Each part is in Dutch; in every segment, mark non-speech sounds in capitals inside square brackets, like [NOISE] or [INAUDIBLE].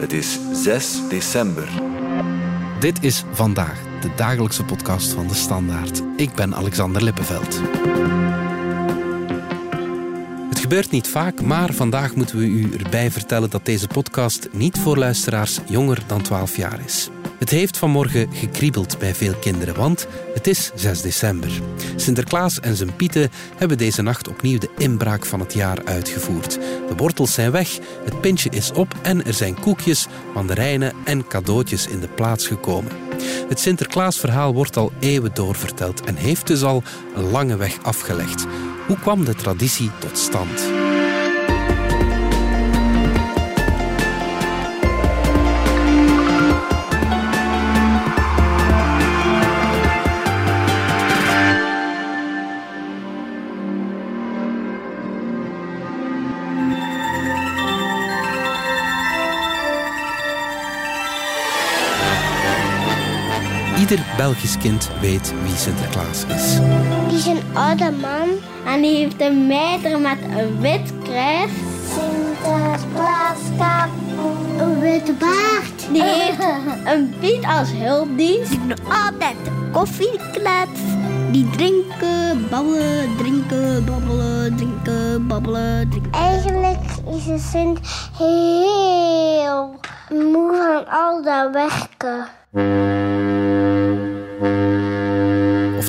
Het is 6 december. Dit is vandaag de dagelijkse podcast van de Standaard. Ik ben Alexander Lippenveld. Het gebeurt niet vaak, maar vandaag moeten we u erbij vertellen dat deze podcast niet voor luisteraars jonger dan 12 jaar is. Het heeft vanmorgen gekriebeld bij veel kinderen, want het is 6 december. Sinterklaas en zijn pieten hebben deze nacht opnieuw de inbraak van het jaar uitgevoerd. De wortels zijn weg, het pintje is op en er zijn koekjes, mandarijnen en cadeautjes in de plaats gekomen. Het Sinterklaasverhaal wordt al eeuwen doorverteld en heeft dus al een lange weg afgelegd. Hoe kwam de traditie tot stand? Ieder Belgisch kind weet wie Sinterklaas is. Die is een oude man en die heeft een mijter met een wit kruis. Sinterklaas een witte baard. Die [LAUGHS] heeft een Piet als hulpdienst. Die doet altijd koffieklets. Die drinken, babbelen, drinken, babbelen, drinken, babbelen, drinken. Eigenlijk is de Sint heel moe van al dat werken.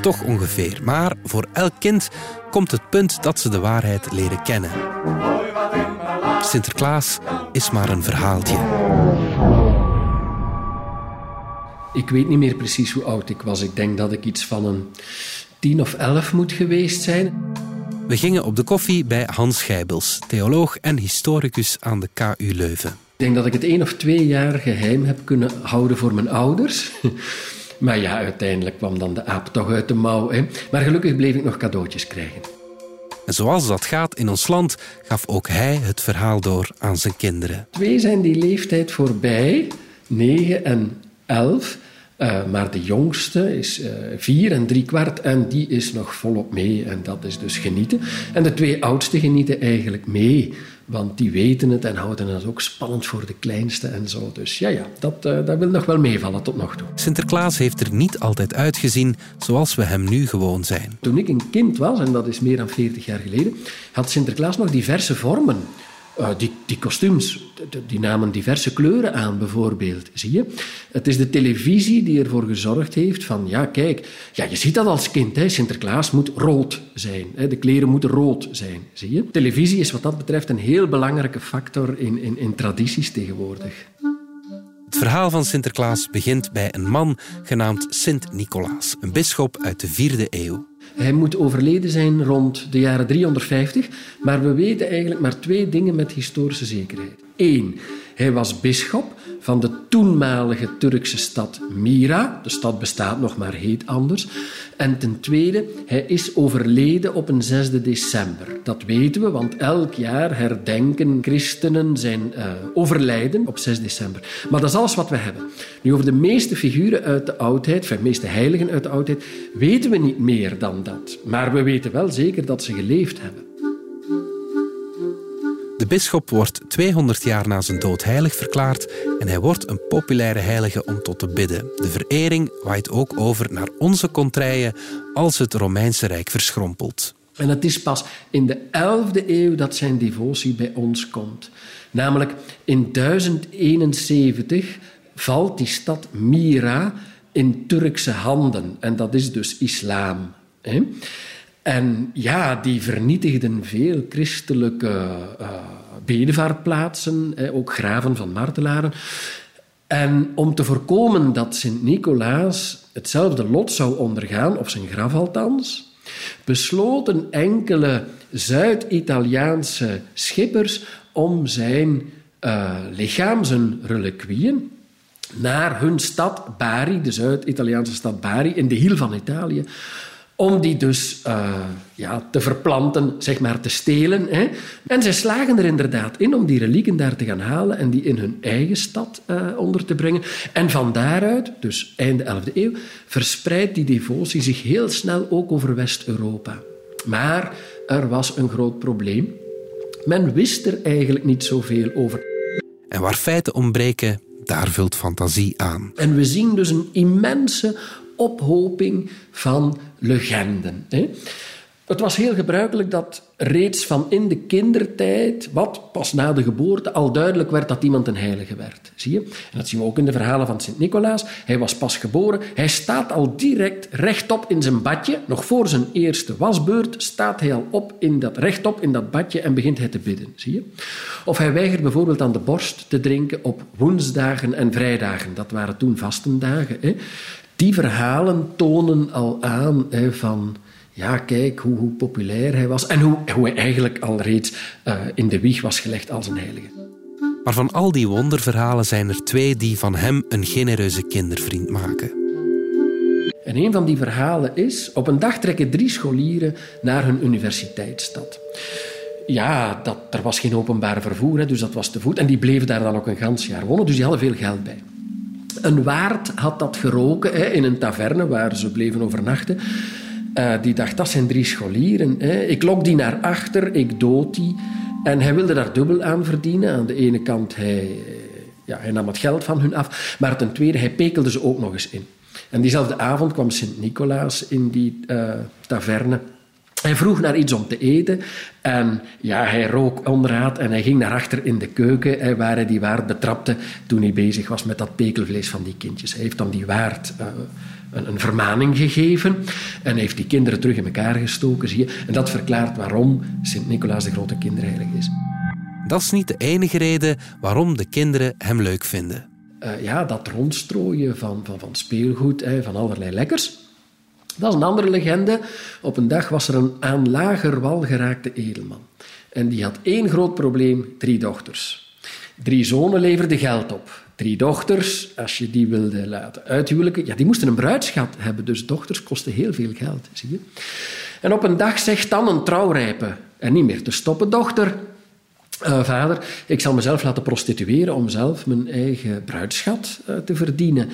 Toch ongeveer. Maar voor elk kind komt het punt dat ze de waarheid leren kennen. Sinterklaas is maar een verhaaltje. Ik weet niet meer precies hoe oud ik was. Ik denk dat ik iets van een tien of elf moet geweest zijn. We gingen op de koffie bij Hans Schijbels, theoloog en historicus aan de KU Leuven. Ik denk dat ik het één of twee jaar geheim heb kunnen houden voor mijn ouders. Maar ja, uiteindelijk kwam dan de aap toch uit de mouw. Hè. Maar gelukkig bleef ik nog cadeautjes krijgen. En zoals dat gaat in ons land, gaf ook hij het verhaal door aan zijn kinderen. Twee zijn die leeftijd voorbij, negen en elf. Uh, maar de jongste is uh, vier en drie kwart en die is nog volop mee en dat is dus genieten. En de twee oudste genieten eigenlijk mee, want die weten het en houden het ook spannend voor de kleinste en zo. Dus ja, ja dat, uh, dat wil nog wel meevallen tot nog toe. Sinterklaas heeft er niet altijd uitgezien zoals we hem nu gewoon zijn. Toen ik een kind was, en dat is meer dan 40 jaar geleden, had Sinterklaas nog diverse vormen. Uh, die, die kostuums, die namen diverse kleuren aan, bijvoorbeeld. Zie je? Het is de televisie die ervoor gezorgd heeft van, ja, kijk, ja, je ziet dat als kind, hè, Sinterklaas moet rood zijn. Hè, de kleren moeten rood zijn, zie je? Televisie is wat dat betreft een heel belangrijke factor in, in, in tradities tegenwoordig. Het verhaal van Sinterklaas begint bij een man genaamd Sint Nicolaas, een bisschop uit de vierde eeuw. Hij moet overleden zijn rond de jaren 350, maar we weten eigenlijk maar twee dingen met historische zekerheid. Eén, hij was bisschop van de toenmalige Turkse stad Mira. De stad bestaat nog, maar heet anders. En ten tweede, hij is overleden op een 6 december. Dat weten we, want elk jaar herdenken christenen zijn uh, overlijden op 6 december. Maar dat is alles wat we hebben. Nu, over de meeste figuren uit de oudheid, de meeste heiligen uit de oudheid, weten we niet meer dan dat. Maar we weten wel zeker dat ze geleefd hebben. Bisschop wordt 200 jaar na zijn dood heilig verklaard en hij wordt een populaire heilige om tot te bidden. De verering waait ook over naar onze contraien als het Romeinse Rijk verschrompelt. En het is pas in de 11e eeuw dat zijn devotie bij ons komt. Namelijk in 1071 valt die stad Mira in Turkse handen. En dat is dus islam. En ja, die vernietigden veel christelijke uh, bedevaartplaatsen, ook graven van martelaren. En om te voorkomen dat Sint-Nicolaas hetzelfde lot zou ondergaan, of zijn graf althans, besloten enkele Zuid-Italiaanse schippers om zijn uh, lichaam, zijn reliquieën, naar hun stad Bari, de Zuid-Italiaanse stad Bari, in de hiel van Italië, om die dus uh, ja, te verplanten, zeg maar te stelen. Hè. En zij slagen er inderdaad in om die relieken daar te gaan halen en die in hun eigen stad uh, onder te brengen. En van daaruit, dus einde 11e eeuw, verspreidt die devotie zich heel snel ook over West-Europa. Maar er was een groot probleem. Men wist er eigenlijk niet zoveel over. En waar feiten ontbreken, daar vult fantasie aan. En we zien dus een immense ophoping van legenden. Hè. Het was heel gebruikelijk dat reeds van in de kindertijd, wat pas na de geboorte, al duidelijk werd dat iemand een heilige werd. Zie je? En dat zien we ook in de verhalen van Sint-Nicolaas. Hij was pas geboren. Hij staat al direct rechtop in zijn badje. Nog voor zijn eerste wasbeurt staat hij al op in dat, rechtop in dat badje en begint hij te bidden. Zie je? Of hij weigert bijvoorbeeld aan de borst te drinken op woensdagen en vrijdagen. Dat waren toen vastendagen. Hè? Die verhalen tonen al aan hè, van ja, kijk hoe, hoe, populair hij was en hoe, hoe hij eigenlijk al reeds uh, in de wieg was gelegd als een heilige. Maar van al die wonderverhalen zijn er twee die van hem een genereuze kindervriend maken. En een van die verhalen is: op een dag trekken drie scholieren naar hun universiteitsstad. Ja, dat, er was geen openbaar vervoer, hè, dus dat was te voet. En die bleven daar dan ook een gans jaar wonen, dus die hadden veel geld bij. Een waard had dat geroken in een taverne waar ze bleven overnachten. Uh, die dacht, dat zijn drie scholieren. Hè. Ik lok die naar achter, ik dood die. En hij wilde daar dubbel aan verdienen. Aan de ene kant, hij, ja, hij nam het geld van hun af. Maar ten tweede, hij pekelde ze ook nog eens in. En diezelfde avond kwam Sint-Nicolaas in die uh, taverne. Hij vroeg naar iets om te eten en ja, hij rook onderraad en hij ging naar achter in de keuken waar hij die waard betrapte toen hij bezig was met dat pekelvlees van die kindjes. Hij heeft dan die waard uh, een, een, vermaning gegeven en heeft die kinderen terug in elkaar gestoken, zie je. En dat verklaart waarom Sint-Nicolaas de grote kinderheilige is. Dat is niet de enige reden waarom de kinderen hem leuk vinden. Uh, ja, dat rondstrooien van, van, van speelgoed, hè, van allerlei lekkers. Dat is een andere legende. Op een dag was er een aan lager wal geraakte edelman. En die had één groot probleem, drie dochters. Drie zonen leverden geld op. Drie dochters, als je die wilde laten uithuwelijken, ja, die moesten een bruidschat hebben. Dus dochters kosten heel veel geld, zie je. En op een dag zegt dan een trouwrijpe, en niet meer te stoppen, dochter, uh, vader, ik zal mezelf laten prostitueren om zelf mijn eigen bruidschat uh, te verdienen.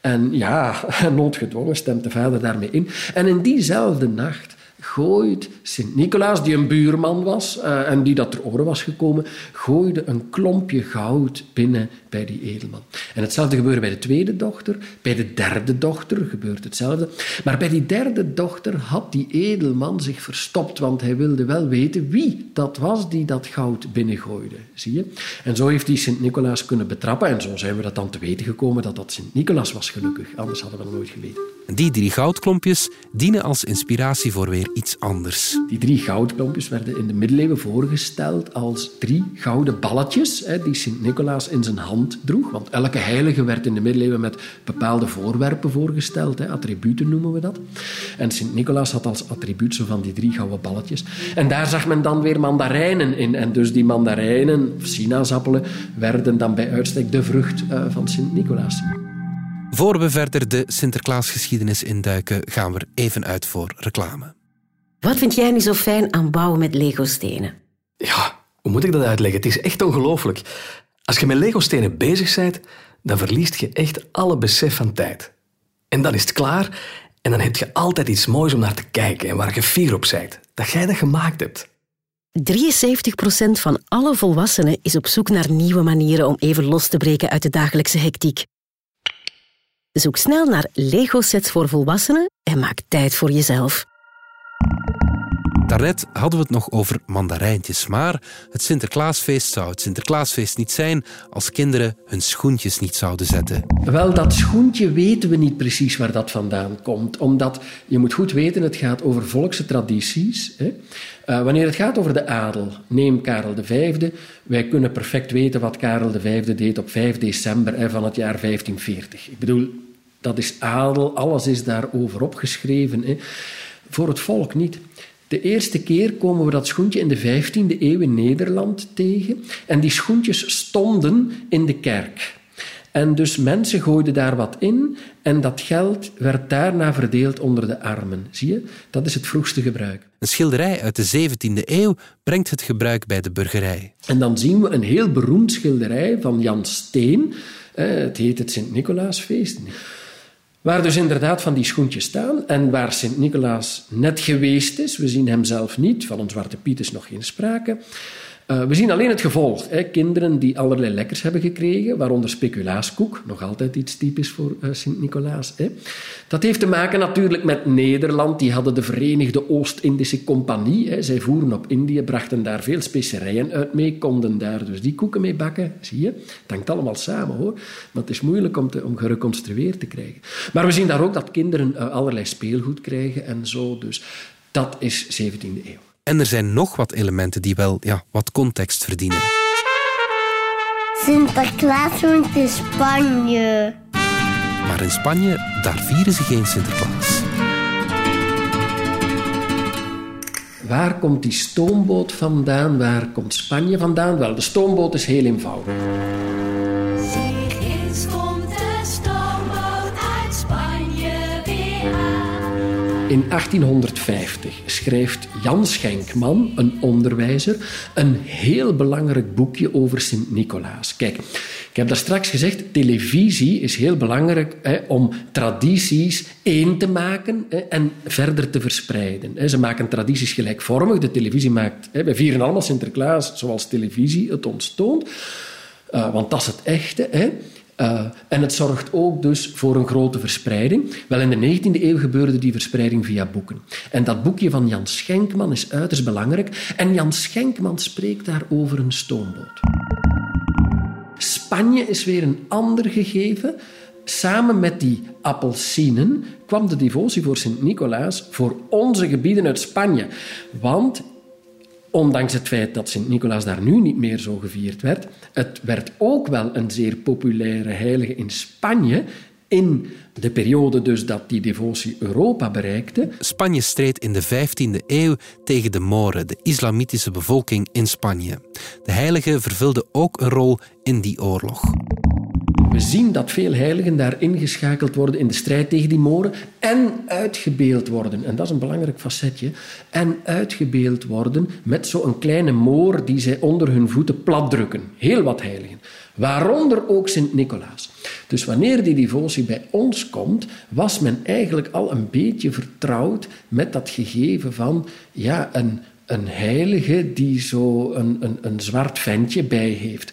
En ja, [LAUGHS] noodgedwongen stemt de vader daarmee in. En in diezelfde nacht gooit Sint-Nicolaas, die een buurman was uh, en die dat ter oren was gekomen, gooide een klompje goud binnen bij die edelman. En hetzelfde gebeurde bij de tweede dochter. Bij de derde dochter gebeurt hetzelfde. Maar bij die derde dochter had die edelman zich verstopt, want hij wilde wel weten wie dat was die dat goud binnengooide. Zie je? En zo heeft hij Sint-Nicolaas kunnen betrappen. En zo zijn we dat dan te weten gekomen dat dat Sint-Nicolaas was, gelukkig. Anders hadden we dat nooit geweten. Die drie goudklompjes dienen als inspiratie voor weer iets anders. Die drie goudklompjes werden in de middeleeuwen voorgesteld als drie gouden balletjes hè, die Sint-Nicolaas in zijn hand droeg. Want elke heilige werd in de middeleeuwen met bepaalde voorwerpen voorgesteld. Hè, attributen noemen we dat. En Sint-Nicolaas had als attribuut zo van die drie gouden balletjes. En daar zag men dan weer mandarijnen in. En dus die mandarijnen, of sinaasappelen, werden dan bij uitstek de vrucht uh, van Sint-Nicolaas. Voor we verder de Sinterklaasgeschiedenis induiken, gaan we er even uit voor reclame. Wat vind jij nu zo fijn aan bouwen met Lego-stenen? Ja, hoe moet ik dat uitleggen? Het is echt ongelooflijk. Als je met Lego-stenen bezig bent, dan verliest je echt alle besef van tijd. En dan is het klaar en dan heb je altijd iets moois om naar te kijken en waar je fier op bent. Dat jij dat gemaakt hebt. 73% van alle volwassenen is op zoek naar nieuwe manieren om even los te breken uit de dagelijkse hectiek. Zoek snel naar Lego-sets voor volwassenen en maak tijd voor jezelf. Daarnet hadden we het nog over mandarijntjes, maar het Sinterklaasfeest zou het Sinterklaasfeest niet zijn als kinderen hun schoentjes niet zouden zetten. Wel, dat schoentje weten we niet precies waar dat vandaan komt, omdat je moet goed weten, het gaat over volkse tradities. Hè. Uh, wanneer het gaat over de adel, neem Karel V. Wij kunnen perfect weten wat Karel V deed op 5 december hè, van het jaar 1540. Ik bedoel, dat is adel, alles is daarover opgeschreven. Hè. Voor het volk niet. De eerste keer komen we dat schoentje in de 15e eeuw in Nederland tegen. En die schoentjes stonden in de kerk. En dus mensen gooiden daar wat in en dat geld werd daarna verdeeld onder de armen. Zie je? Dat is het vroegste gebruik. Een schilderij uit de 17e eeuw brengt het gebruik bij de burgerij. En dan zien we een heel beroemd schilderij van Jan Steen. Het heet het Sint-Nicolaasfeest. Waar dus inderdaad van die schoentjes staan en waar Sint-Nicolaas net geweest is. We zien hem zelf niet, van een Zwarte Piet is nog geen sprake. Uh, we zien alleen het gevolg. Hè. Kinderen die allerlei lekkers hebben gekregen, waaronder speculaaskoek, nog altijd iets typisch voor uh, Sint-Nicolaas. Dat heeft te maken natuurlijk met Nederland. Die hadden de Verenigde Oost-Indische Compagnie. Hè. Zij voeren op Indië, brachten daar veel specerijen uit mee, konden daar dus die koeken mee bakken. Zie je? Het hangt allemaal samen hoor. Maar het is moeilijk om, te, om gereconstrueerd te krijgen. Maar we zien daar ook dat kinderen uh, allerlei speelgoed krijgen en zo. Dus dat is 17e eeuw. En er zijn nog wat elementen die wel ja, wat context verdienen. Sinterklaas woont in Spanje. Maar in Spanje, daar vieren ze geen Sinterklaas. Waar komt die stoomboot vandaan? Waar komt Spanje vandaan? Wel, de stoomboot is heel eenvoudig. In 1850 schrijft Jan Schenkman, een onderwijzer, een heel belangrijk boekje over Sint-Nicolaas. Kijk, ik heb daar straks gezegd, televisie is heel belangrijk hè, om tradities één te maken hè, en verder te verspreiden. Ze maken tradities gelijkvormig. De televisie maakt... Hè, wij vieren allemaal Sinterklaas zoals televisie het ons toont. Uh, want dat is het echte. Hè. Uh, en het zorgt ook dus voor een grote verspreiding. Wel, in de 19e eeuw gebeurde die verspreiding via boeken. En dat boekje van Jan Schenkman is uiterst belangrijk. En Jan Schenkman spreekt daar over een stoomboot. Spanje is weer een ander gegeven. Samen met die appelsinen kwam de devotie voor Sint-Nicolaas voor onze gebieden uit Spanje. Want ondanks het feit dat Sint-Nicolaas daar nu niet meer zo gevierd werd, het werd ook wel een zeer populaire heilige in Spanje in de periode dus dat die devotie Europa bereikte. Spanje streed in de 15e eeuw tegen de Moren, de islamitische bevolking in Spanje. De heilige vervulde ook een rol in die oorlog. We zien dat veel heiligen daar ingeschakeld worden in de strijd tegen die moren en uitgebeeld worden. En dat is een belangrijk facetje. En uitgebeeld worden met zo'n kleine moor die zij onder hun voeten platdrukken. Heel wat heiligen. Waaronder ook Sint-Nicolaas. Dus wanneer die devotie bij ons komt, was men eigenlijk al een beetje vertrouwd met dat gegeven van ja, een, een heilige die zo een, een, een zwart ventje bij heeft.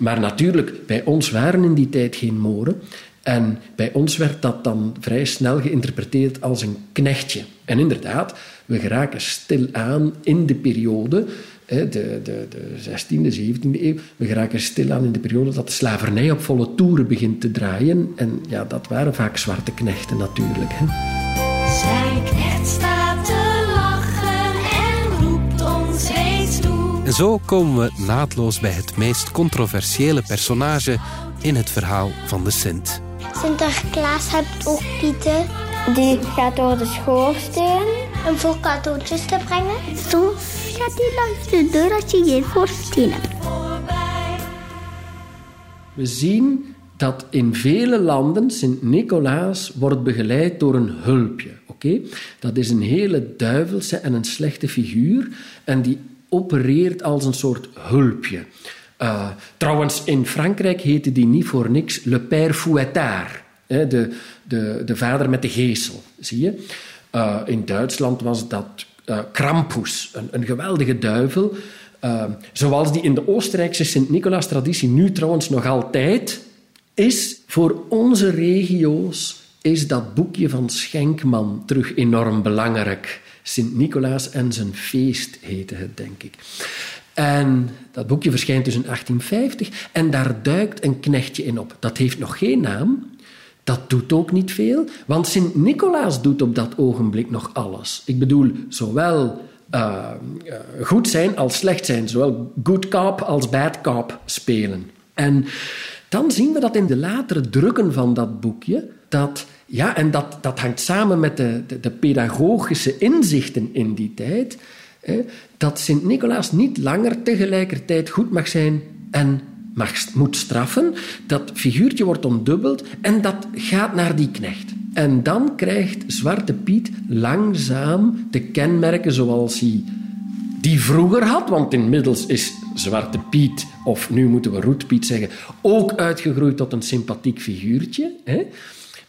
Maar natuurlijk, bij ons waren in die tijd geen moren. En bij ons werd dat dan vrij snel geïnterpreteerd als een knechtje. En inderdaad, we geraken stilaan in de periode, de, de, de 16e, 17e eeuw, we geraken stilaan in de periode dat de slavernij op volle toeren begint te draaien. En ja, dat waren vaak zwarte knechten natuurlijk. Hè. En zo komen we naadloos bij het meest controversiële personage in het verhaal van de Sint. Sinterklaas heeft ook Pieter. Die gaat door de schoorsteen. Om voor cadeautjes te brengen. Soms gaat hij langs de deur als je geen voorsteen hebt. We zien dat in vele landen Sint-Nicolaas wordt begeleid door een hulpje. Oké, Dat is een hele duivelse en een slechte figuur. En die opereert als een soort hulpje. Uh, trouwens, in Frankrijk heette die niet voor niks Le Père Fouettard. Hè, de, de, de vader met de geesel, zie je. Uh, in Duitsland was dat uh, Krampus, een, een, geweldige duivel. zoals die in de Oostenrijkse Sint-Nicolaas-traditie nu trouwens nog altijd is. Voor onze regio's is dat boekje van Schenkman terug enorm belangrijk. Sint-Nicolaas en zijn feest heette het, denk ik. En dat boekje verschijnt dus in 1850 en daar duikt een knechtje in op. Dat heeft nog geen naam. Dat doet ook niet veel, want Sint-Nicolaas doet op dat ogenblik nog alles. Ik bedoel, zowel uh, goed zijn als slecht zijn, zowel good cop als bad cop spelen. En dan zien we dat in de latere drukken van dat boekje, dat ja, en dat, dat hangt samen met de, de, pedagogische inzichten in die tijd. Hè, dat Sint-Nicolaas niet langer tegelijkertijd goed mag zijn en mag, moet straffen. Dat figuurtje wordt ondubbeld en dat gaat naar die knecht. En dan krijgt Zwarte Piet langzaam de kenmerken zoals hij die vroeger had, want inmiddels is Zwarte Piet, of nu moeten we Roetpiet zeggen, ook uitgegroeid tot een sympathiek figuurtje. Hè?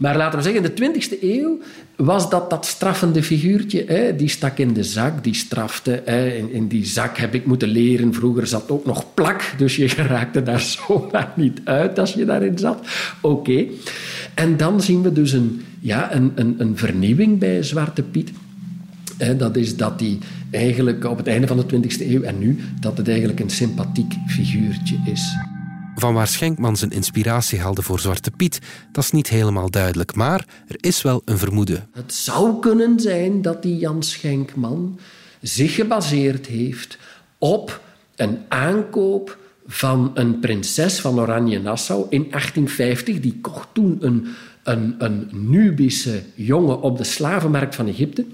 Maar laten we zeggen, in de 20e eeuw was dat dat straffende figuurtje. Hè? Die stak in de zak, die strafte. Hè? In, in, die zak heb ik moeten leren. Vroeger zat ook nog plak, dus je [LAUGHS] raakte daar zomaar niet uit als je daarin zat. Oké. En dan zien we dus een, ja, een, een, een vernieuwing bij Zwarte Piet. dat is dat hij eigenlijk op het einde van de 20e eeuw en nu, dat het eigenlijk een sympathiek figuurtje is. Van waar Schenkman zijn inspiratie haalde voor Zwarte Piet, dat is niet helemaal duidelijk, maar er is wel een vermoeden. Het zou kunnen zijn dat die Jan Schenkman zich gebaseerd heeft op een aankoop van een prinses van Oranje-Nassau in 1850. Die kocht toen een, een, een Nubische jongen op de slavenmarkt van Egypte.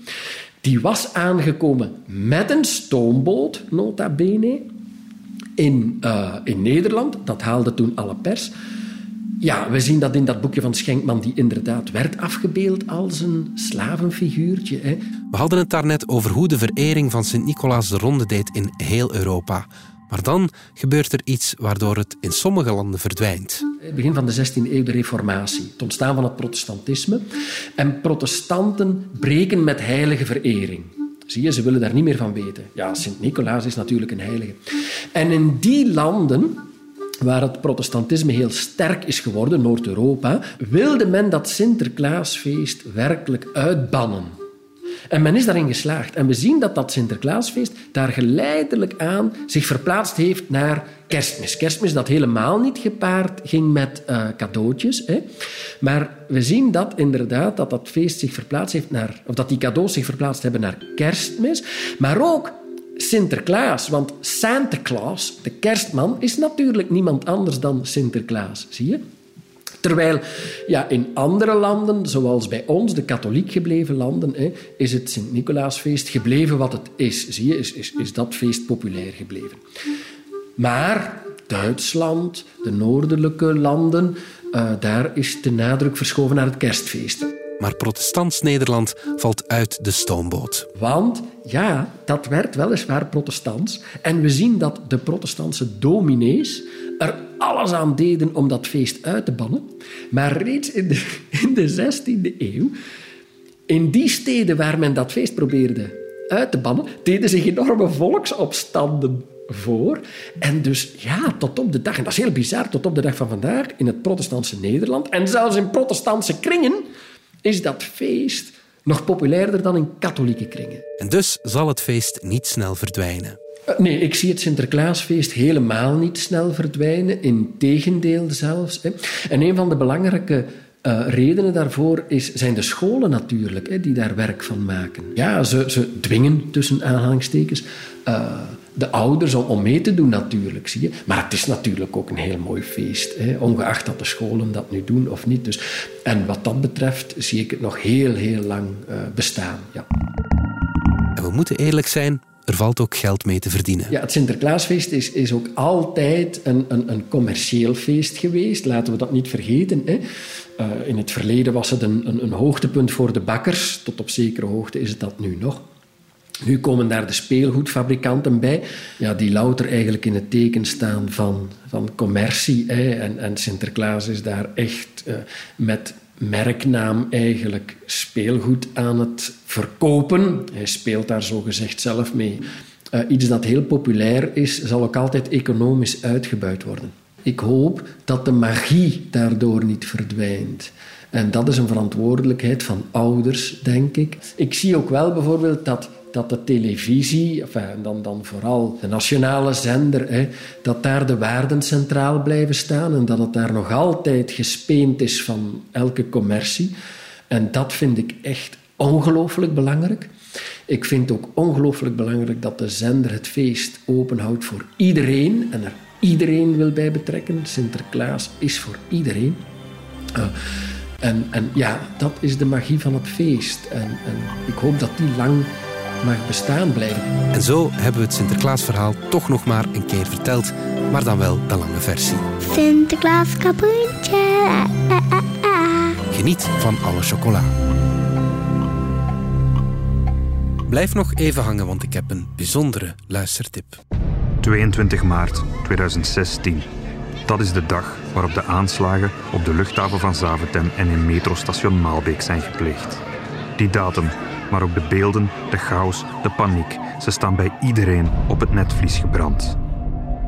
Die was aangekomen met een stoomboot, nota bene, in, uh, in Nederland. Dat haalde toen alle pers. Ja, we zien dat in dat boekje van Schenkman, die inderdaad werd afgebeeld als een slavenfiguurtje. Hè. We hadden het daarnet over hoe de verering van Sint-Nicolaas de ronde deed in heel Europa. Maar dan gebeurt er iets waardoor het in sommige landen verdwijnt. Het begin van de 16e eeuw de reformatie, het ontstaan van het protestantisme. En protestanten breken met heilige verering. Zie je, ze willen daar niet meer van weten. Ja, Sint-Nicolaas is natuurlijk een heilige. En in die landen waar het protestantisme heel sterk is geworden, Noord-Europa, wilde men dat Sinterklaasfeest werkelijk uitbannen. En men is daarin geslaagd. En we zien dat dat Sinterklaasfeest daar geleidelijk aan zich verplaatst heeft naar kerstmis. Kerstmis dat helemaal niet gepaard ging met uh, cadeautjes. Hè. Maar we zien dat inderdaad dat dat feest zich verplaatst heeft naar... Of dat die cadeaus zich verplaatst hebben naar kerstmis. Maar ook Sinterklaas. Want Santa Claus, de kerstman, is natuurlijk niemand anders dan Sinterklaas. Zie je? Terwijl ja, in andere landen, zoals bij ons, de katholiek gebleven landen, hè, is het Sint-Nicolaasfeest gebleven wat het is. Zie je, is, is, is dat feest populair gebleven. Maar Duitsland, de noordelijke landen, uh, daar is de nadruk verschoven naar het kerstfeest. Maar protestants Nederland valt uit de stoomboot. Want ja, dat werd weliswaar protestants. En we zien dat de protestantse dominees er alles aan deden om dat feest uit te bannen. Maar reeds in de, [LAUGHS] in de 16e eeuw, in die steden waar men dat feest probeerde uit te bannen, deden zich enorme volksopstanden voor. En dus ja, tot op de dag, en dat is heel bizar, tot op de dag van vandaag in het protestantse Nederland en zelfs in protestantse kringen is dat feest nog populairder dan in katholieke kringen. En dus zal het feest niet snel verdwijnen. Eh, nee, ik zie het Sinterklaasfeest helemaal niet snel verdwijnen. Integendeel zelfs. En een van de belangrijke uh, redenen daarvoor is, zijn de scholen natuurlijk, hè, die daar werk van maken. Ja, ze, ze dwingen tussen aanhalingstekens uh, de ouders om, om, mee te doen natuurlijk, zie je. Maar het is natuurlijk ook een heel mooi feest, hè, ongeacht dat de scholen dat nu doen of niet. Dus, en wat dat betreft zie ik het nog heel, heel lang uh, bestaan. Ja. En we moeten eerlijk zijn, er valt ook geld mee te verdienen. Ja, het Sinterklaasfeest is, is ook altijd een, een, een commercieel feest geweest. Laten we dat niet vergeten. Hè. Uh, in het verleden was het een, een, een hoogtepunt voor de bakkers. Tot op zekere hoogte is het dat nu nog. Nu komen daar de speelgoedfabrikanten bij, ja, die louter eigenlijk in het teken staan van, van commercie. Hè. En, en Sinterklaas is daar echt uh, met merknaam eigenlijk speelgoed aan het verkopen. Hij speelt daar zogezegd zelf mee. Uh, iets dat heel populair is, zal ook altijd economisch uitgebuit worden. Ik hoop dat de magie daardoor niet verdwijnt. En dat is een verantwoordelijkheid van ouders, denk ik. Ik zie ook wel bijvoorbeeld dat dat de televisie, enfin, dan, dan vooral de nationale zender, hè, dat daar de waarden centraal blijven staan en dat het daar nog altijd gespeend is van elke commercie. En dat vind ik echt ongelooflijk belangrijk. Ik vind ook ongelooflijk belangrijk dat de zender het feest openhoudt voor iedereen en er iedereen wil bij betrekken. Sinterklaas is voor iedereen. Uh, en, en ja, dat is de magie van het feest. En, en ik hoop dat die lang mag bestaan blijven. En zo hebben we het Sinterklaasverhaal toch nog maar een keer verteld, maar dan wel de lange versie. Sinterklaas kapoentje. Geniet van alle chocola. Blijf nog even hangen, want ik heb een bijzondere luistertip. 22 maart 2016. Dat is de dag waarop de aanslagen op de luchthaven van Zaventem en in metrostation Maalbeek zijn gepleegd. Die datum, maar ook de beelden, de chaos, de paniek, ze staan bij iedereen op het netvlies gebrand.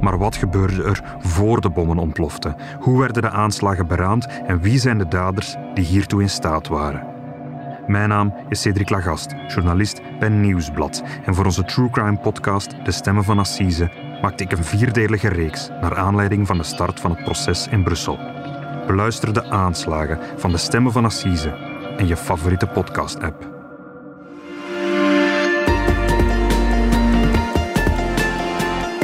Maar wat gebeurde er voor de bommen ontploften? Hoe werden de aanslagen beraamd en wie zijn de daders die hiertoe in staat waren? Mijn naam is Cedric Lagast, journalist bij Nieuwsblad. En voor onze True Crime podcast De Stemmen van Assise maakte ik een vierdelige reeks naar aanleiding van de start van het proces in Brussel. Beluister de aanslagen van De Stemmen van Assise en je favoriete podcast-app.